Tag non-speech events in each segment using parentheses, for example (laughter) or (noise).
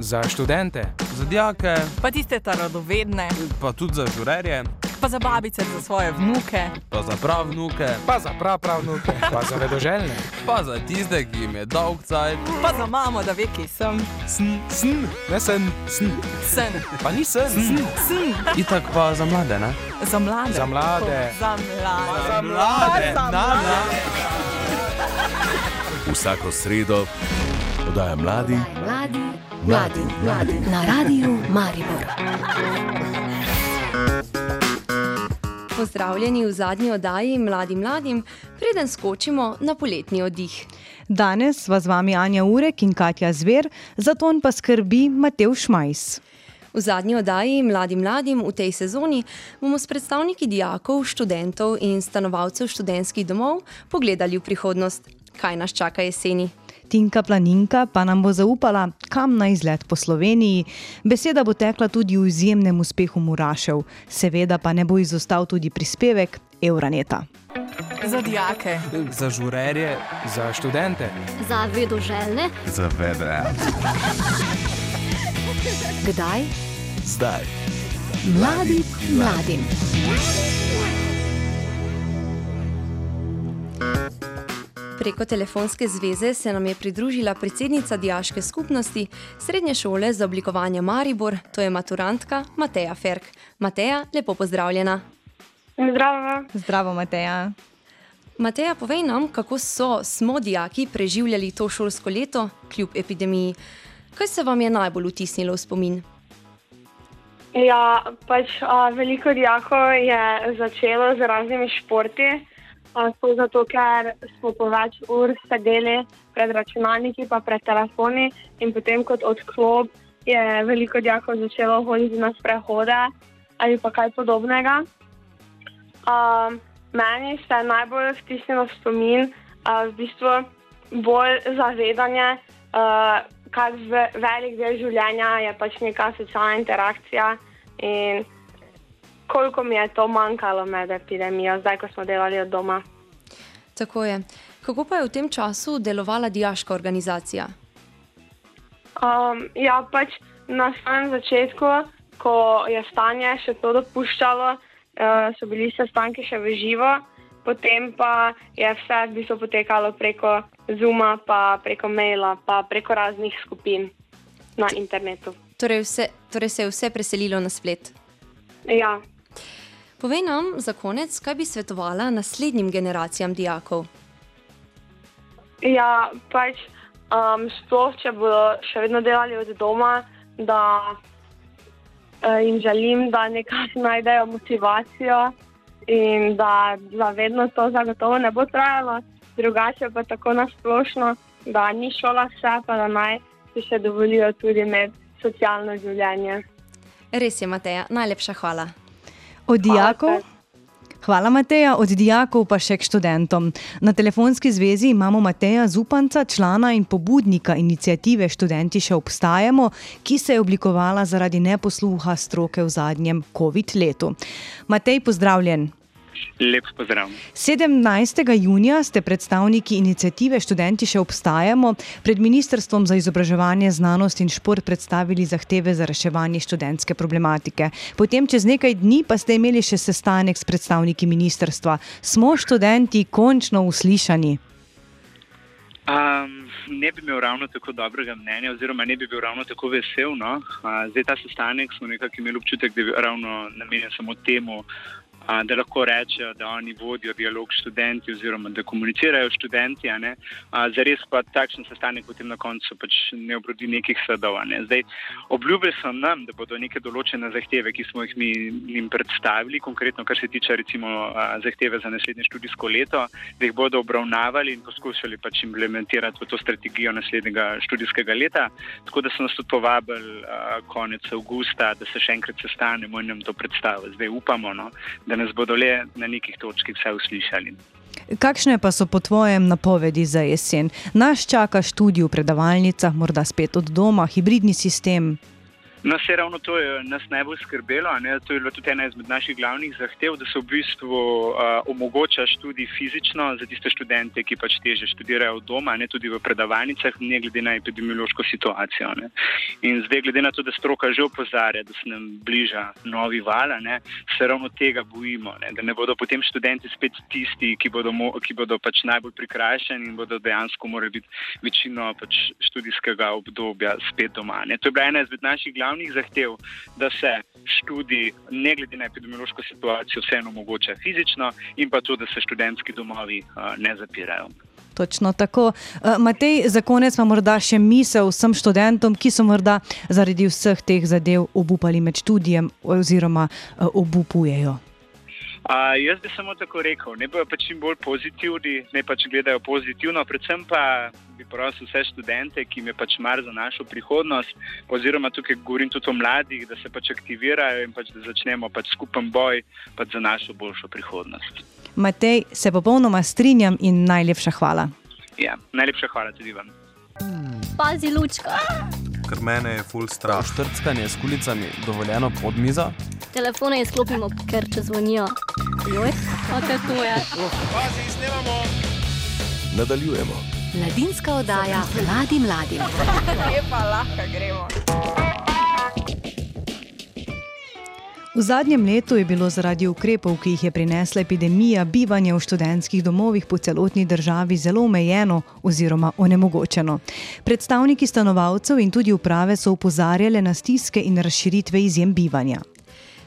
za študente, za dijake, pa tiste ta radovedne, pa tudi za žurerje, pa za babice, za svoje vnuke, pa za prav vnuke, pa za prav prav vnuke, (laughs) pa za vedoželjne, pa za tiste, ki jim je dolg cajt, pa za mamo, da ve, ki sem. Sn, sn, ne sen, sn. Sen. Pa ni sen, sn. Sn. sn. Itak pa za mlade, ne? Za mlade. Za mlade. Za mlade. Pa za mlade. Za mlade. Vsako sredo podaja mladi, mladi, mladi, mladi na radiju Maribor. Pozdravljeni v zadnji oddaji Mladim mladim, preden skočimo na poletni oddih. Danes vas z vami Anja Urek in Katja Zver, za ton pa skrbi Matev Šmajs. V zadnji oddaji Mladim mladim v tej sezoni bomo s predstavniki dijakov, študentov in stanovalcev študentskih domov pogledali v prihodnost, kaj nas čaka jeseni. Tinka Planinka pa nam bo zaupala, kam na izlet po Sloveniji. Beseda bo tekla tudi v izjemnem uspehu Murašev, seveda pa ne bo izostal tudi prispevek Euroneta. Za dijake, za žurerje, za študente, za vedoželjne, za vedre. Kdaj? Zdaj. Mladi mladim. Preko telefonske zveze se nam je pridružila predsednica Dijaške skupnosti Srednje šole za oblikovanje Maribor, to je maturantka Mateja Ferk. Mateja, lepo pozdravljena. Zdravo. Zdravo, Mateja. Mateja, povej nam, kako so smo dijaki preživljali to šolsko leto kljub epidemiji. Kaj se vam je najbolj vtisnilo v spomin? Ja, pač a, veliko dijakov je začelo z raznimi športi. To zato, ker smo po več ur sedeli pred računalniki, pa pred telefoni, in potem kot odklop je veliko dijakov začelo hoditi na sprehode ali pa kaj podobnega. Uh, meni se je najbolj vtisnilo spomin, uh, v bistvu bolj zavedanje, uh, kar velik del življenja je pač neka socialna interakcija. In koliko mi je to manjkalo med epidemijo, zdaj, ko smo delali od doma. Tako je. Kako pa je v tem času delovala diaška organizacija? Um, ja, pač na samem začetku, ko je stanje še to dopuščalo, uh, so bili sestanki še v živo, potem pa je vse v bistvu potekalo preko Zuma, pa preko maila, pa preko raznih skupin na internetu. Torej, vse, torej se je vse preselilo na splet. Ja. Povej nam za konec, kaj bi svetovala naslednjim generacijam dijakov. Ja, pač um, sploh, če bodo še vedno delali od doma, da uh, jim želim, da nekako najdejo motivacijo in da zavedno to zagotovo ne bo trajalo, drugače pa tako nasplošno, da ni šola vse, pa da naj si še dovolijo tudi med socialno življenje. Res je, Mateja, najlepša hvala. Od dijakov. Hvala, Mateja. Od dijakov pa še k študentom. Na telefonski zvezi imamo Mateja Zupanca, člana in pobudnika inicijative Študenti še obstajamo, ki se je oblikovala zaradi neposluha stroke v zadnjem COVID letu. Matej, pozdravljen. Lep pozdrav. 17. junija ste predstavniki inicijative Študenti še obstajamo pred Ministrstvom za izobraževanje, znanost in šport predstavili zahteve za reševanje študentske problematike. Potem, čez nekaj dni, pa ste imeli še sestanek s predstavniki ministrstva. Smo študenti končno uslišani? Um, ne bi imel ravno tako dobrega mnenja, oziroma ne bi bil ravno tako vesel. No? Uh, zdaj, ta sestanek smo nekako imeli občutek, da je ravno namenjen samo temu, da lahko rečejo, da oni vodijo dialog s študenti, oziroma da komunicirajo s študenti. Zares pa takšen sestanek potem na koncu pač ne obrodi nekih sadov. Ne. Obljubili so nam, da bodo neke določene zahteve, ki smo jih mi jim predstavili, konkretno kar se tiče recimo zahteve za naslednje študijsko leto, da jih bodo obravnavali in poskušali pač implementirati v to strategijo naslednjega študijskega leta. Tako da so nas tudi povabili konec avgusta, da se še enkrat sestanemo in nam to predstavimo. Zdaj upamo, no, da nas bodo le na nekih točkah vse uslišali. Kakšne pa so po tvojem napovedi za jesen? Naš čaka študij v predavalnicah, morda spet od doma, hibridni sistem. No, se ravno to je nas najbolj skrbelo. Ne? To je bila tudi ena izmed naših glavnih zahtev, da se v bistvu uh, omogoča študij fizično za tiste študente, ki pač teže študirajo doma, ne tudi v predavalnicah, ne glede na epidemiološko situacijo. Ne? In zdaj, glede na to, da stroka že opozarja, da se nam bliža novi val, se ravno tega bojimo, ne? da ne bodo potem študenti spet tisti, ki bodo, mo ki bodo pač najbolj prikrajšani in bodo dejansko morali biti večino pač študijskega obdobja spet doma. Ne? To je bila ena izmed naših glavnih zahtev, da se študij, ne glede na epidemiološko situacijo, vseeno omogoča fizično in pa to, da se študentski domovi uh, ne zapirajo. Točno tako. Eh, Matej, za konec pa morda še misel vsem študentom, ki so morda zaradi vseh teh zadev obupali med študijem oziroma eh, obupujejo. Uh, jaz bi samo tako rekel, ne bojo pač čim bolj pozitivni, ne pač gledajo pozitivno, predvsem pa bi prosil vse študente, ki jim je pač mar za našo prihodnost, oziroma tukaj govorim tudi o mladih, da se pač aktivirajo in pač da začnemo pač skupen boj pač za našo boljšo prihodnost. Matej, se popolnoma strinjam in najlepša hvala. Ja, najlepša hvala tudi vam. Pazi, lučka. Ker mene je full strah. Štrckanje s kulicami dovoljeno pod mizo. Telefone izklopimo, ker če zvonijo. Joj, kaj to je? Nadaljujemo. Mladinska oddaja mladim (laughs) mladim. Lepa, lahko gremo. V zadnjem letu je bilo zaradi ukrepov, ki jih je prinesla epidemija, bivanje v študentskih domovih po celotni državi zelo omejeno oziroma onemogočeno. Predstavniki stanovalcev in tudi uprave so upozarjali na stiske in razširitve izjem bivanja.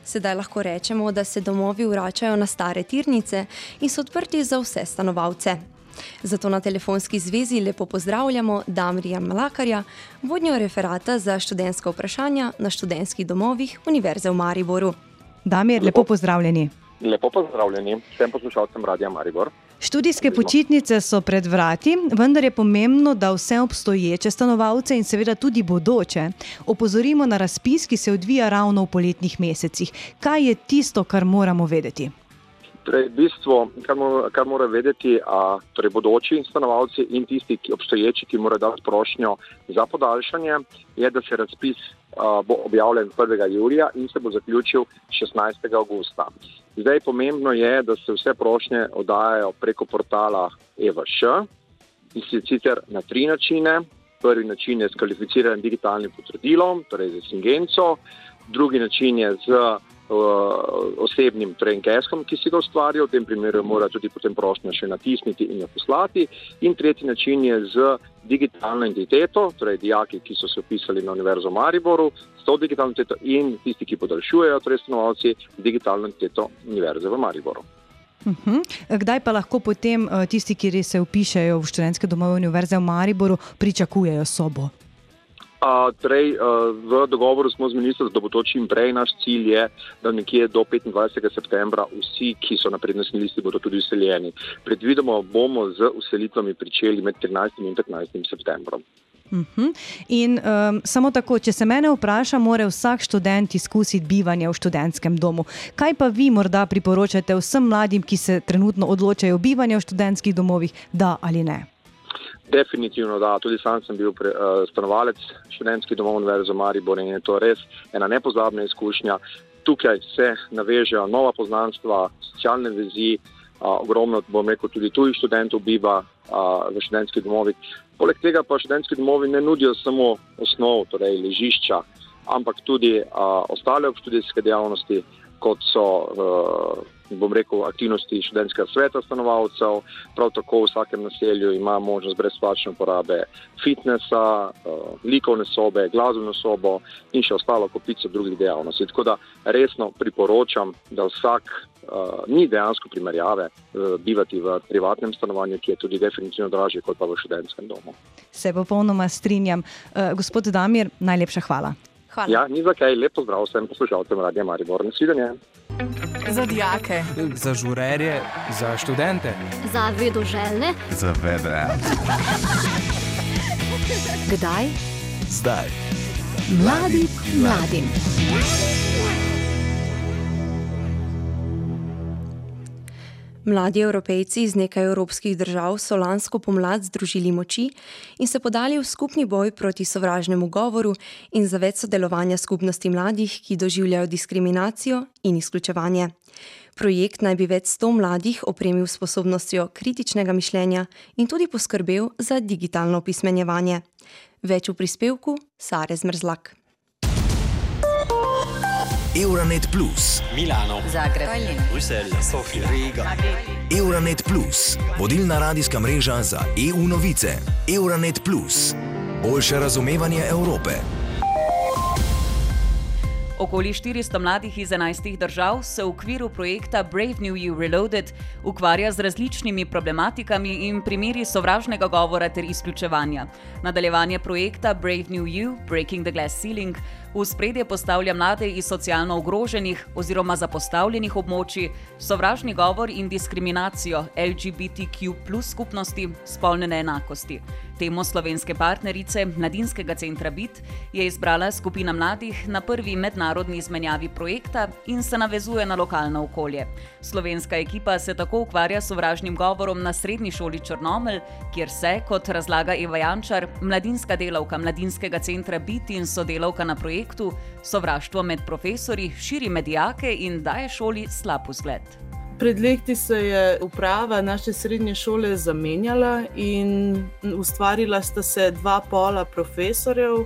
Sedaj lahko rečemo, da se domovi vračajo na stare tirnice in so odprti za vse stanovalce. Zato na telefonski zvezi lepo pozdravljamo Damrija Malakarja, vodjo referata za študentska vprašanja na študentskih domovih Univerze v Mariboru. Damir, lepo pozdravljeni. Lepo pozdravljeni vsem poslušalcem Radia Maribor. Študijske počitnice so pred vrati, vendar je pomembno, da vse obstoječe stanovalce in seveda tudi bodoče opozorimo na razpis, ki se odvija ravno v poletnih mesecih. Kaj je tisto, kar moramo vedeti? Torej, bistvo, kar, mora, kar mora vedeti, a, torej bodoči stanovalci in tisti, ki obstoječi, ki morajo dati prošnjo za podaljšanje, je, da se razpis a, bo objavljen 1. julija in se bo zaključil 16. augusta. Zdaj pomembno je, da se vse prošnje oddajajo preko portala EVŠ in sicer na tri načine. Prvi način je s kvalificiranim digitalnim potrdilom, torej z Singenco, drugi način je z osebnim trengeskom, ki si ga ustvaril, v tem primeru mora tudi potem prošnja še natisniti in jo poslati. In tretji način je z digitalno identiteto, torej dijaki, ki so se upisali na Univerzo v Mariboru, s to digitalno identiteto in tisti, ki podaljšujejo, torej stanovalci, digitalno identiteto Univerze v Mariboru. Uhum. Kdaj pa lahko potem tisti, ki se upišajo v študentske domove Univerze v Mariboru, pričakujejo sobo? Uh, torej, uh, v dogovoru smo z ministrstvom, da bo to čim prej. Naš cilj je, da nekje do 25. septembra vsi, ki so na prednostni listi, bodo tudi useljeni. Predvidoma bomo z uselitvami pričeli med 13. in 15. septembrom. Uh -huh. In um, samo tako, če se mene vpraša, mora vsak študent izkusiti bivanje v študentskem domu. Kaj pa vi morda priporočate vsem mladim, ki se trenutno odločajo o bivanju v študentskih domovih, da ali ne? Definitivno, da. Tudi sam sem bil pre, uh, stanovalec študentskih domov Univerze v Mariboru in je to res ena nepozabna izkušnja. Tukaj se navežejo nova poznanstva, socialne vezi, uh, ogromno, bom rekel, tudi tujih študentov biva uh, v študentskih domovih. Poleg tega pa študentski domovi ne nudijo samo osnov, torej ležišča, ampak tudi uh, ostale obštudijske dejavnosti, kot so. Uh, bom rekel, aktivnosti študentskega sveta stanovalcev, prav tako v vsakem naselju ima možnost brezplačne uporabe fitnesa, uh, likovne sobe, glasbeno sobo in še ostalo kopico drugih dejavnosti. Tako da resno priporočam, da vsak uh, ni dejansko primerjave uh, bivati v privatnem stanovanju, ki je tudi definitivno dražje kot pa v študentskem domu. Se popolnoma strinjam. Uh, gospod Damir, najlepša hvala. Hvala. Ja, ni za kaj, lepo zdrav vsem poslušalcem Radia Maribor. Nasvidenje. Za dijake, za žurerje, za študente, za vedoželjne, za vedre. Kdaj? Zdaj. Mladi mladim. Mladi evropejci iz nekaj evropskih držav so lansko pomlad združili moči in se podali v skupni boj proti sovražnemu govoru in za več sodelovanja skupnosti mladih, ki doživljajo diskriminacijo in izključevanje. Projekt naj bi več sto mladih opremil sposobnostjo kritičnega mišljenja in tudi poskrbel za digitalno pismenjevanje. Več v prispevku Sare Zmrzlak. Euronet Plus, Milano, Zagreb, Bruselj, Sofija, Riga. Euronet Plus, vodilna radijska mreža za EU novice. Euronet Plus, boljše razumevanje Evrope. Okoli 400 mladih iz 11 držav se v okviru projekta Brave New You Reloaded ukvarja z različnimi problematikami in primeri sovražnega govora ter izključevanja. Nadaljevanje projekta Brave New You, Breaking the Glass Ceiling, v spredje postavlja mlade iz socialno ogroženih oziroma zapostavljenih območij, sovražni govor in diskriminacijo LGBTQ plus skupnosti, spolne neenakosti. Temo slovenske partnerice Mladinskega centra BIT je izbrala skupina mladih na prvi mednarodni izmenjavi projekta in se navezuje na lokalno okolje. Slovenska ekipa se tako ukvarja s sovražnim govorom na srednji šoli Črnomelj, kjer se, kot razlaga Eva Jančar, mladinska delavka Mladinskega centra BIT in sodelavka na projektu, sovraštvo med profesori širi medijake in daje šoli slab vzgled. Pred leti se je uprava naše srednje šole zamenjala in ustvarila sta se dva pola profesorjev,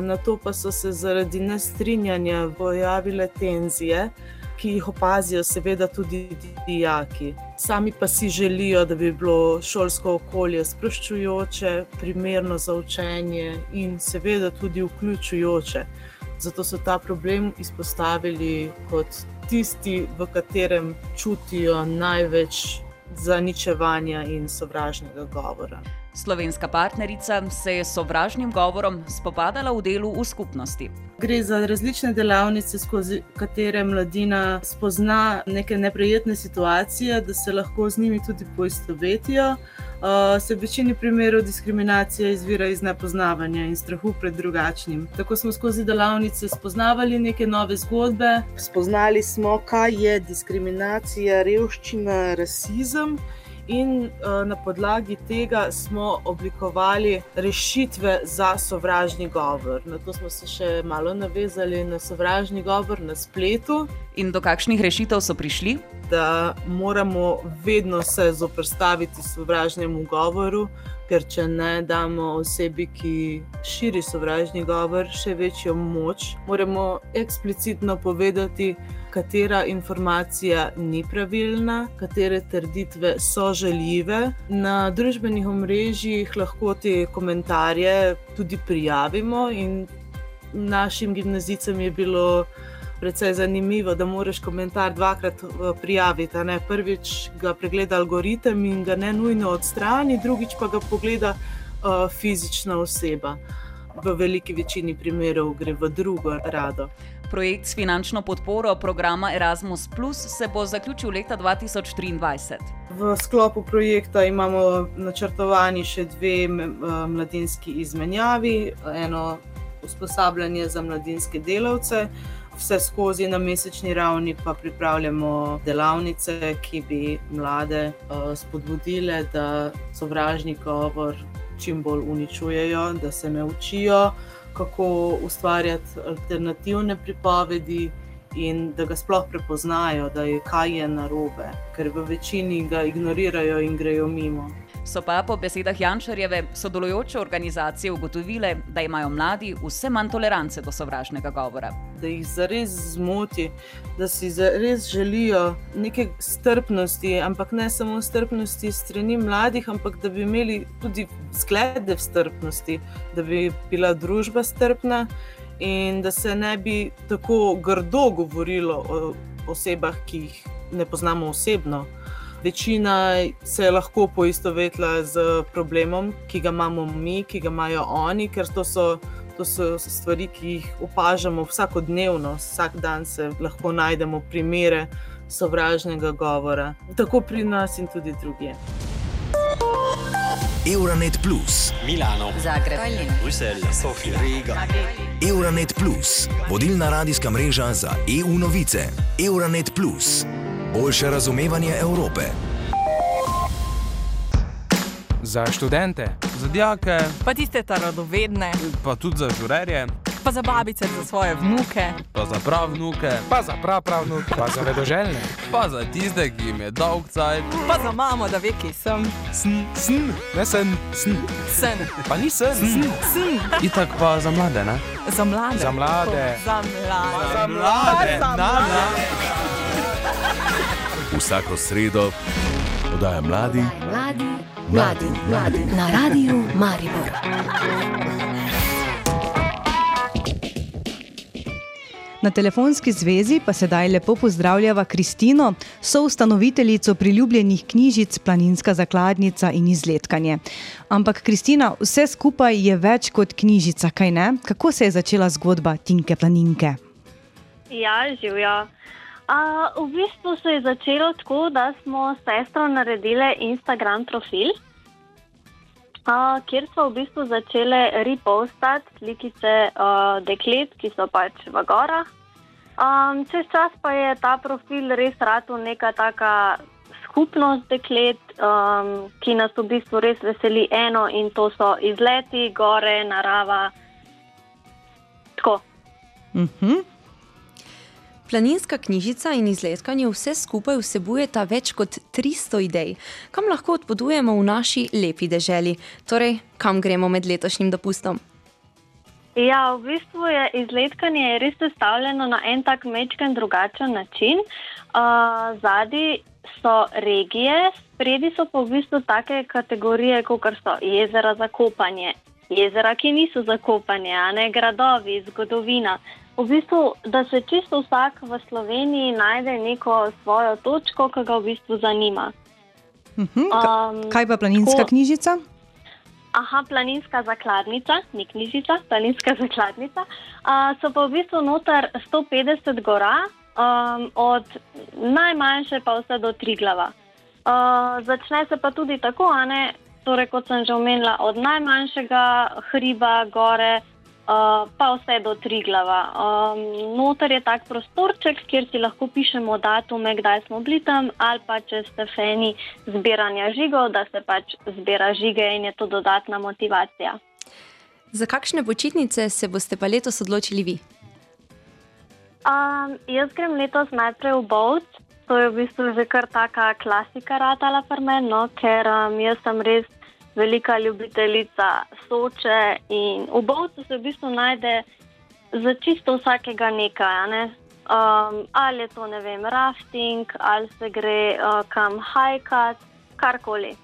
na to pa so se zaradi nestrinjanja pojavile tenzije, ki jih opazijo, seveda, tudi dijaki. Sami pa si želijo, da bi bilo šolsko okolje sproščujoče, primerno za učenje in seveda tudi vključujoče. Zato so ta problem izpostavili kot tisti, v katerem čutijo največ zaničevanja in sovražnega govora. Slovenska partnerica se je s sovražnim govorom spopadala v delu v skupnosti. Gre za različne delavnice, skozi katere mladina spozna neke neprijetne situacije, da se lahko z njimi tudi poistovetijo. Uh, se v večini primerov diskriminacija izvira iz nepoznavanja in strahu pred drugačnim. Tako smo skozi delavnice spoznavali neke nove zgodbe, spoznali smo, kaj je diskriminacija, revščina, rasizem. In uh, na podlagi tega smo oblikovali rešitve za sovražni govor. Na to smo se še malo navezali na sovražni govor na spletu. In do kakšnih rešitev so prišli? Da moramo vedno se zoprstaviti sovražnemu govoru, ker če ne damo osebi, ki širi sovražni govor, še večjo moč, moramo eksplicitno povedati, katera informacija ni pravilna, katere trditve so žaljive. Na družbenih omrežjih lahko te komentarje tudi prijavimo, in našim gimnazicam je bilo precej zanimivo, da moraš komentar dvakrat prijaviti. Ne? Prvič ga pregleda algoritem in ga ne nujno odstrani, drugič pa ga pogleda uh, fizična oseba. V veliki večini primerov gre v drugo rado. Projekt s finančno podporo programa Erasmus Plus se bo zaključil leta 2023. V sklopu projekta imamo načrtovani še dve mladinski izmenjavi, eno usposabljanje za mladinske delavce. Vse skozi na mesečni ravni pa pripravljamo delavnice, ki bi mlade uh, spodbudile, da sovražni govor čim bolj uničujejo, da se naučijo, kako ustvarjati alternativne pripovedi in da ga sploh prepoznajo, da je kaj je narobe, ker v večini ga ignorirajo in grejo mimo. So pa po besedah Jančarjeve sodelujoče organizacije ugotovile, da imajo mladi vse manj tolerance do sovražnega govora. Da jih zares zmoti, da si zares želijo neke strpnosti, ampak ne samo strpnosti strani mladih, ampak da bi imeli tudi zglede strpnosti, da bi bila družba strpna in da se ne bi tako grdo govorilo o osebah, ki jih ne poznamo osebno. Večina se je lahko poistovetila z problemom, ki ga imamo mi, ki ga imajo oni, ker to so, to so stvari, ki jih opažamo vsakodnevno, vsak dan se lahko najdemo primere sovražnega govora, tako pri nas in tudi drugje. Euronet Plus, Milano, Zagreb, Bruselj, Sofija, Riga. Euronet Plus, vodilna radijska mreža za EU novice. Euronet Plus, boljše razumevanje Evrope. Za študente. Za dijake, Pa tiste ta radovedne, pa tudi za žurerje, pa za babice, za svoje vnuke. pa za pravnuke, Pa za prapravnuke. Pa za vedoželjne. pa za tiste, ki jim je dolg cajt. Pa za mamo, da ve, kje sem. Sn, sn, ne sen, sn. Sen. Pa ni sen, Sn. sn. Sen. Itak pa za mlade, ne? Za mlade. Za mlade. Za mlade. Za mlade. Za mlade. Vsako sredo podaja mladi, Mladi, mladi, mladi. Na radiju Maribor. Na telefonski zvezi pa sedaj lepo pozdravljava Kristino, soustanoviteljico priljubljenih knjižic Planinska zakladnica in izletkanje. Ampak, Kristina, vse skupaj je več kot knjižica, kaj ne? Kako se je začela zgodba Tinke Planinke? Ja, živijo. A, v bistvu se je začelo tako, da smo s sestro naredili Instagram profil, a, kjer so v bistvu začele repostati slikice a, deklet, ki so pač v gorah. Um, čez čas pa je ta profil res rado neka taka skupnost deklet, um, ki nas v bistvu res veseli eno in to so izleti, gore, narava. Tako. Mhm. Planinska knjižica in izletkanje vse skupaj vsebujeta več kot 300 idej, kam lahko odpotujemo v naši lepi deželi, torej kam gremo med letošnjim dopustom. Ja, v bistvu je izletkanje res sestavljeno na en tak mečken drugačen način. Uh, Zadaj so regije, spredi so pa v bistvu take kategorije, kot so jezera za kopanje, jezera, ki niso za kopanje, a ne gradovi, zgodovina. V bistvu, da se čisto vsak v Sloveniji najde neko svojo točko, ki ga v bistvu zanima. Mhm. Ka- Um, Kaj pa planinska tako- knjižica? Aha, planinska zakladnica, ni knjižica, planinska zakladnica. Uh, so pa v bistvu noter 150 gora, um, od najmanjše pa vse do tri glava. Uh, začne se pa tudi tako, ne, torej, kot sem že omenila, od najmanjšega hriba gore. Uh, pa vse do tri glava. Um, noter je tak prostorček, kjer si lahko pišemo datume, kdaj smo bili tam, ali pa če ste fani zbiranja žigov, da se pač zbira žige in je to dodatna motivacija. Za kakšne počitnice se boste pa letos odločili vi? Um, jaz grem letos najprej v Bovc, to je v bistvu že kar taka klasika ratala pri meni, no, ker um, jaz sem res velika ljubiteljica Soče in v Bovcu se v bistvu najde za čisto vsakega nekaj. Ne? Um, ali je to vem, rafting, ali se gre uh, kam hajkat, karkoli.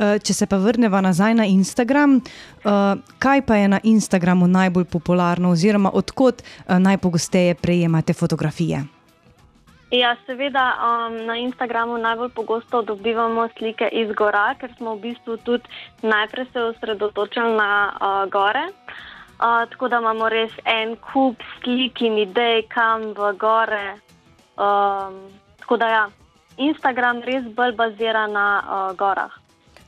Eh, Če se pa vrnemo nazaj na Instagram, eh, kaj pa je na Instagramu najbolj popularno, oziroma odkot eh, najpogosteje prejemate fotografije? Ja, seveda um, na Instagramu najbolj pogosto dobivamo slike iz gora, ker smo v bistvu tudi najprej se osredotočili na uh, gore. Uh, tako da imamo res en kup slik in idej, kam v gore. Um, tako da ja, Instagram res bolj bazira na uh, gorah.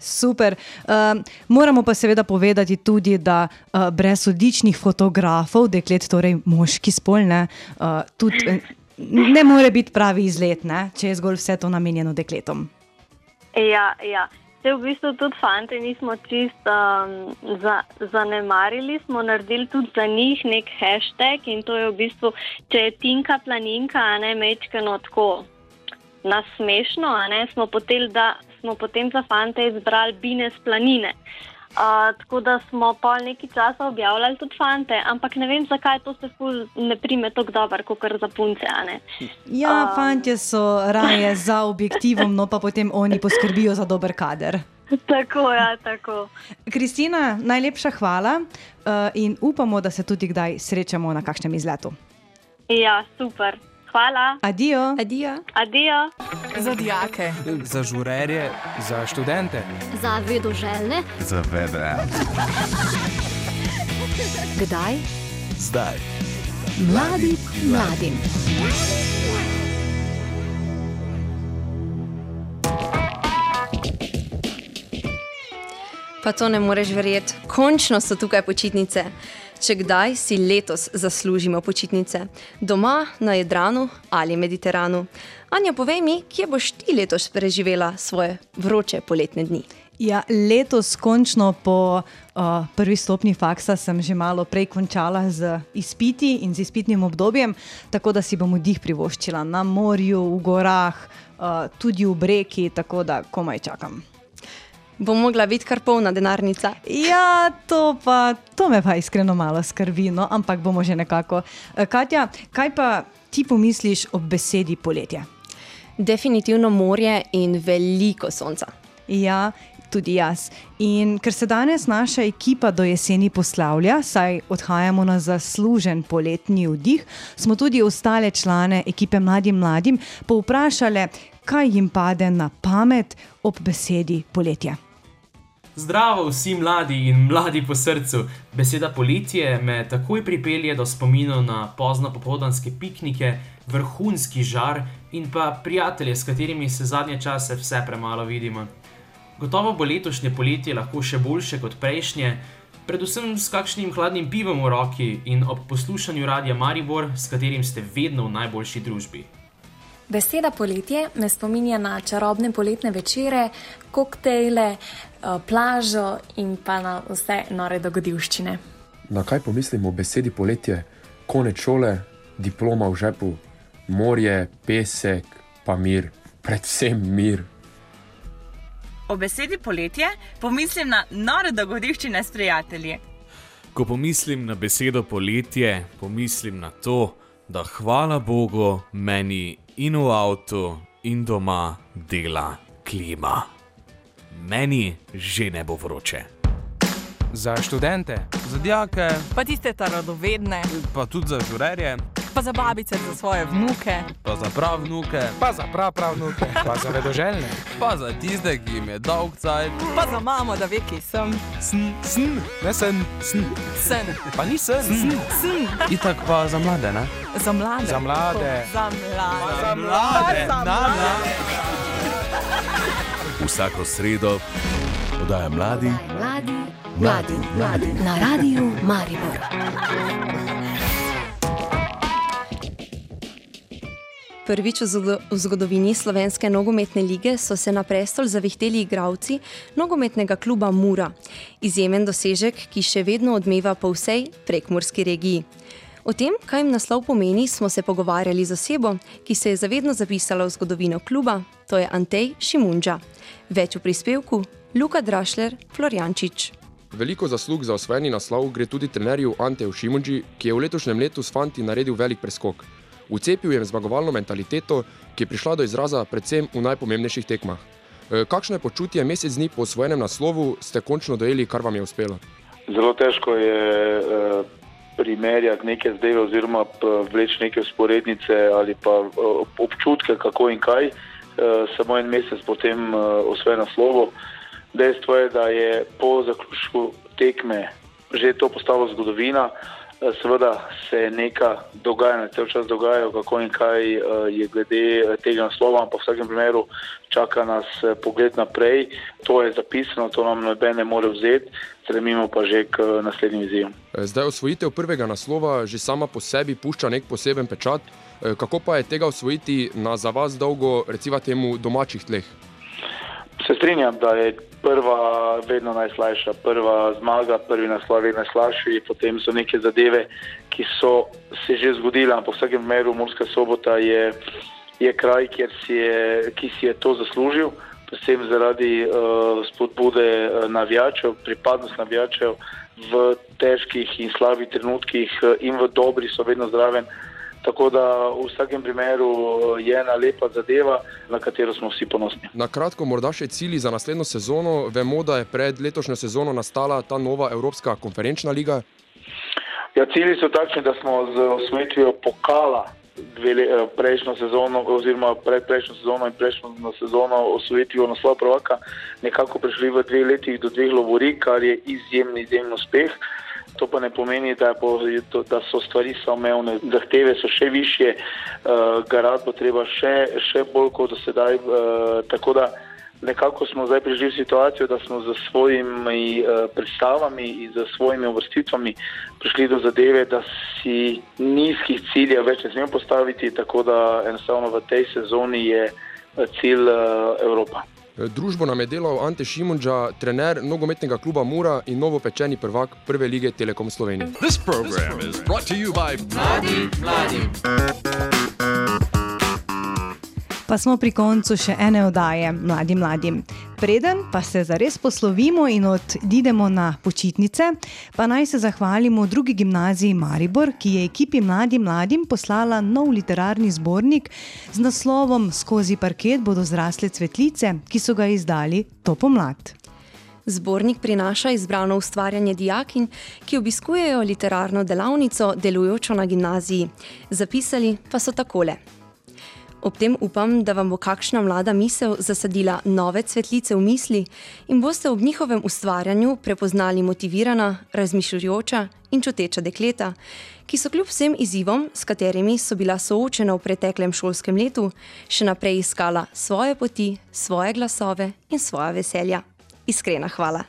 Super. Uh, moramo pa seveda povedati tudi, da uh, brez odličnih fotografov, deklet, torej moški spol, ne, uh, tudi ne more biti pravi izlet, ne, če je zgolj vse to namenjeno dekletom. Ja, ja. Se v bistvu tudi fanti nismo čist um, za, zanemarili, smo naredili tudi za njih nek hashtag in to je v bistvu, če je Tinka planinka, a ne mečkano tako nasmešno, a ne smo potem, da smo potem za fante izbrali Bines planine. Uh, tako da smo pol nekaj časa objavljali tudi fante, ampak ne vem, zakaj to se ful ne prime tako dobro, kot za punce. Ja, um, fantje so raje (laughs) za objektivom, no pa potem oni poskrbijo za dober kader. Tako, ja, tako. Kristina, najlepša hvala uh, in upamo, da se tudi kdaj srečamo na kakšnem izletu. Ja, super. Hvala. Adijo. Adijo. Adijo. Za dijake. Za žurerje, za študente, Za vedoželjne. Za VDA. Kdaj? zdaj. Mladi mladim. Pa to ne moreš verjeti, končno so tukaj počitnice. Če kdaj si letos zaslužimo počitnice, doma, na Jadranu ali Mediteranu. Anja, povej mi, kje boš ti letos preživela svoje vroče poletne dni? Ja, letos, končno po uh, prvi stopni faksa, sem že malo prej končala z izpiti in z izpitnim obdobjem, tako da si bom vdih privoščila na morju, v gorah, uh, tudi v breki, tako da komaj čakam. Bo mogla biti kar polna denarnica. Ja, to, pa, to me pa iskreno malo skrbi, no, ampak bomo že nekako. Eh, Katja, kaj pa ti pomisliš ob besedi poletje? Definitivno morje in veliko sonca. Ja, tudi jaz. In ker se danes naša ekipa do jeseni poslavlja, saj odhajamo na zaslužen poletni vdih, smo tudi ostale člane ekipe Mladim Mladim povprašali, kaj jim pade na pamet ob besedi poletje. Zdravo vsi mladi in mladi po srcu. Beseda poletje me takoj pripelje do spominov na pozno popoldanske piknike, vrhunski žar in pa prijatelje, s katerimi se zadnje čase vse premalo vidimo. Gotovo bo letošnje poletje lahko še boljše kot prejšnje, predvsem s kakšnim hladnim pivom v roki in ob poslušanju radia Maribor, s katerim ste vedno v najboljši družbi. Beseda poletje me spominja na čarobne poletne večere, koktejle, eh, plažo in pa na vse nore dogodivščine. Na kaj pomislimo o besedi poletje? Konec šole, diploma v žepu, morje, pesek, pa mir, predvsem mir. O besedi poletje pomislim na nore dogodivščine s prijatelji. Ko pomislim na besedo poletje, pomislim na to, da hvala Bogu meni in v avtu in doma dela klima. Meni že ne bo vroče. Za študente, za dijake, Pa tiste radovedne, pa tudi za žurerje, pa za babice, za svoje vnuke. pa za prav vnuke, pa za prav pravnuke, (laughs) pa za vedoželjne. pa za tiste, ki jim je dolg cajt. Pa za mamo, da ve, kje sem. Sn, sn, ne sen, sn. Sen. Pa ni sen. Sn. Sn. Itak pa za mlade, ne? Za mlade. Za mlade. Za mlade. Za mlade. Za Na, na. mlade. Vsako sredo oddaja mladi. Mladi, mladi, mladi. Na radiju Maribor. Prvič v zgodo- v zgodovini slovenske nogometne lige so se na prestol zavihteli igralci nogometnega kluba Mura. Izjemen dosežek, ki še vedno odmeva po vsej prekmurski regiji. O tem, kaj jim naslov pomeni, smo se pogovarjali z osebo, ki se je zavedno zapisala v zgodovino kluba, to je Antej Šimunča. Več v prispevku Luka Drašler, Florjančič. Veliko zaslug za osvojeni naslov gre tudi trenerju Anteju Šimunži, ki je v letošnjem letu s fanti naredil velik preskok. Vcepil je zmagovalno mentaliteto, ki je prišla do izraza predvsem v najpomembnejših tekmah. E, Kakšno je počutje mesec dni po osvojenem naslovu, ste končno dojeli, kar vam je uspelo? Zelo težko je uh, primerjati neke zdaj, oziroma vleči neke usporednice ali pa uh, občutke, kako in kaj, samo en mesec potem uh, osvoje naslovo. Dejstvo je, da je po zaključku tekme že to postalo zgodovina. Seveda se nekaj dogajanja, cel čas dogajajo, kako in kaj eh, je glede eh, tega naslova, ampak v vsakem primeru čaka nas eh, pogled naprej. To je zapisano, to nam noben ne more vzeti, stremimo pa že k naslednjim izzivom. Zdaj osvojitev prvega naslova že sama po sebi pušča nek poseben pečat. Kako pa je tega osvojiti na za vas dolgo, recimo domačih tleh? Se strinjam, da je prva vedno najslajša, prva zmaga, prvi naslov je najslajši, potem so neke zadeve, ki so se že zgodile, ampak v vsakem primeru Murska sobota je, je kraj, si je, ki si je to zaslužil, predvsem zaradi uh, spodbude uh, navijačev, pripadnost navijačev v težkih in slabih trenutkih uh, in v dobrih so vedno zraven. Tako da v vsakem primeru eh, je ena lepa zadeva, na katero smo vsi ponosni. Na kratko, morda še cilji za naslednjo sezono. Vemo, da je pred letošnjo sezono nastala ta nova Evropska konferenčna liga. Ja, cilji so takšni, da smo z osvojitvijo pokala dve eh, prejšnjo sezono, oziroma predprejšnjo sezono in prejšnjo sezono osvojitvijo naslova prvaka nekako prišli v dveh letih do dveh lovorik, kar je izjemen, izjemen uspeh. To pa ne pomeni, da, bo, da so stvari samoumevne, zahteve so še više, uh, garati bo treba še, še bolj kot do sedaj. Uh, tako da nekako smo zdaj prišli v situacijo, da smo z svojimi uh, predstavami in z svojimi uvrstitvami prišli do zadeve, da si nizkih ciljev več ne smemo postaviti, tako da enostavno v tej sezoni je cilj uh, Evropa. Družbo nam je delal Ante Šimunča, trener nogometnega kluba Mura in novopečeni prvak prve lige Telekom Slovenije. This program is brought to you by Mladi, Mladi. Pa smo pri koncu še ene oddaje Mladim mladim. Preden pa se zares poslovimo in odidemo na počitnice, pa naj se zahvalimo drugi gimnaziji Maribor, ki je ekipi Mladim mladim poslala nov literarni zbornik z naslovom Skozi parket bodo zrasle cvetlice, ki so ga izdali to pomlad. Zbornik prinaša izbrano ustvarjanje dijakin, ki obiskujejo literarno delavnico, delujočo na gimnaziji. Zapisali pa so takole. Ob tem upam, da vam bo kakšna mlada misel zasadila nove cvetlice v misli in boste ob njihovem ustvarjanju prepoznali motivirana, razmišljujoča in čuteča dekleta, ki so kljub vsem izzivom, s katerimi so bila soočena v preteklem šolskem letu, še naprej iskala svoje poti, svoje glasove in svoja veselja. Iskrena hvala.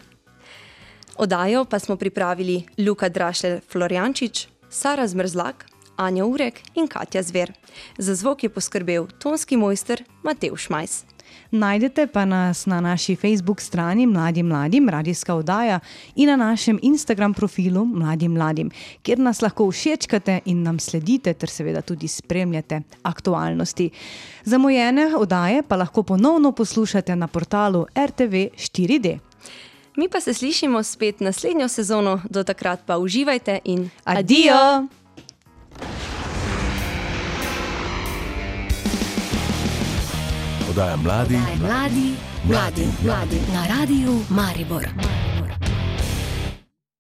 Odajo pa smo pripravili Luka Drašler Florjančič, Sara Zmrzlak, Anja Urek in Katja Zver. Za zvok je poskrbel tonski mojster Matej Šmajs. Najdete pa nas na naši Facebook strani Mladim Mladim, radijska oddaja in na našem Instagram profilu Mladim Mladim, kjer nas lahko všečkate in nam sledite, ter seveda tudi spremljate aktualnosti. Zamujene oddaje pa lahko ponovno poslušate na portalu RTV 4D. Mi pa se slišimo spet naslednjo sezono, do takrat pa uživajte in adijo! adijo! Podaja mladi, mladi, mladi, mladi na radiju Maribor.